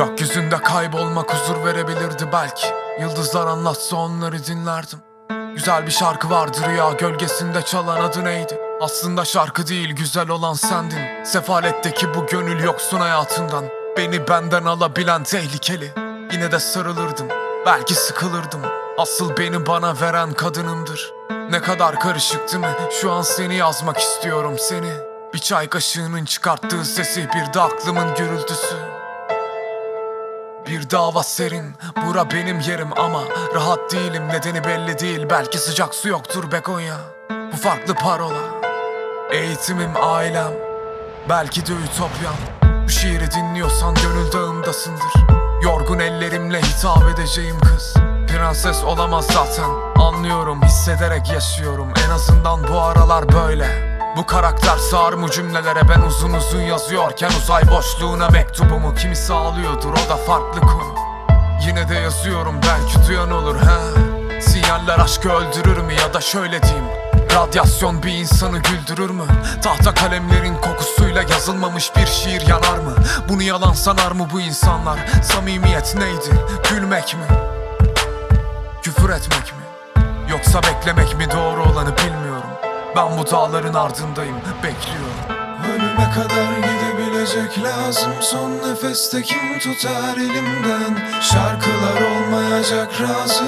Gökyüzünde kaybolmak huzur verebilirdi belki. Yıldızlar anlatsa onları dinlerdim. Güzel bir şarkı vardı rüya gölgesinde çalan adı neydi? Aslında şarkı değil güzel olan sendin. Sefaletteki bu gönül yoksun hayatından. Beni benden alabilen tehlikeli. Yine de sarılırdım belki sıkılırdım. Asıl beni bana veren kadınımdır. Ne kadar karışık değil mi? Şu an seni yazmak istiyorum seni. Bir çay kaşığının çıkarttığı sesi Bir de aklımın gürültüsü bir dava serin, bura benim yerim ama Rahat değilim. Nedeni belli değil. Belki sıcak su yoktur Begonya Bu farklı parola. Eğitimim ailem. Belki de ütopyam. Bu şiiri dinliyorsan gönül dağımdasındır Yorgun ellerimle hitap edeceğim kız. Prenses olamaz zaten. Anlıyorum hissederek yaşıyorum. En azından bu aralar böyle bu karakter sığar mı cümlelere ben uzun uzun yazıyorken Uzay boşluğuna mektubumu kimisi ağlıyordur o da farklı konu Yine de yazıyorum belki duyan olur he Sinyaller aşkı öldürür mü ya da şöyle diyeyim Radyasyon bir insanı güldürür mü? Tahta kalemlerin kokusuyla yazılmamış bir şiir yanar mı? Bunu yalan sanar mı bu insanlar? Samimiyet neydi? Gülmek mi? Küfür etmek mi? Yoksa beklemek mi doğru olanı bilmiyorum Ben bu dağların ardındayım bekliyorum. Ölüme kadar gidebilecek lazım. Son nefeste kim tutar elimden? Şarkılar olmayacak razı.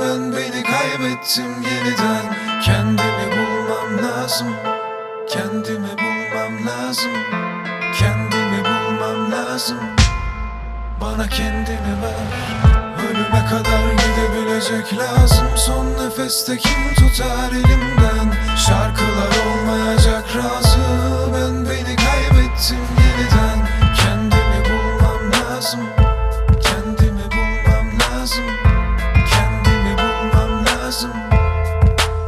Ben beni kaybettim yeniden. Kendimi bulmam lazım. Kendimi bulmam lazım. Kendimi bulmam lazım. Bana gelecek lazım Son nefeste kim tutar elimden? Şarkılar olmayacak razı Ben beni kaybettim yeniden. Kendimi bulmam lazım Kendimi bulmam lazım Kendimi bulmam lazım.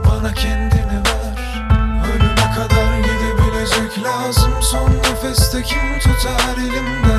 Bana kendini ver Ölüme kadar gidebilecek lazım. Son nefeste kim tutar elimden?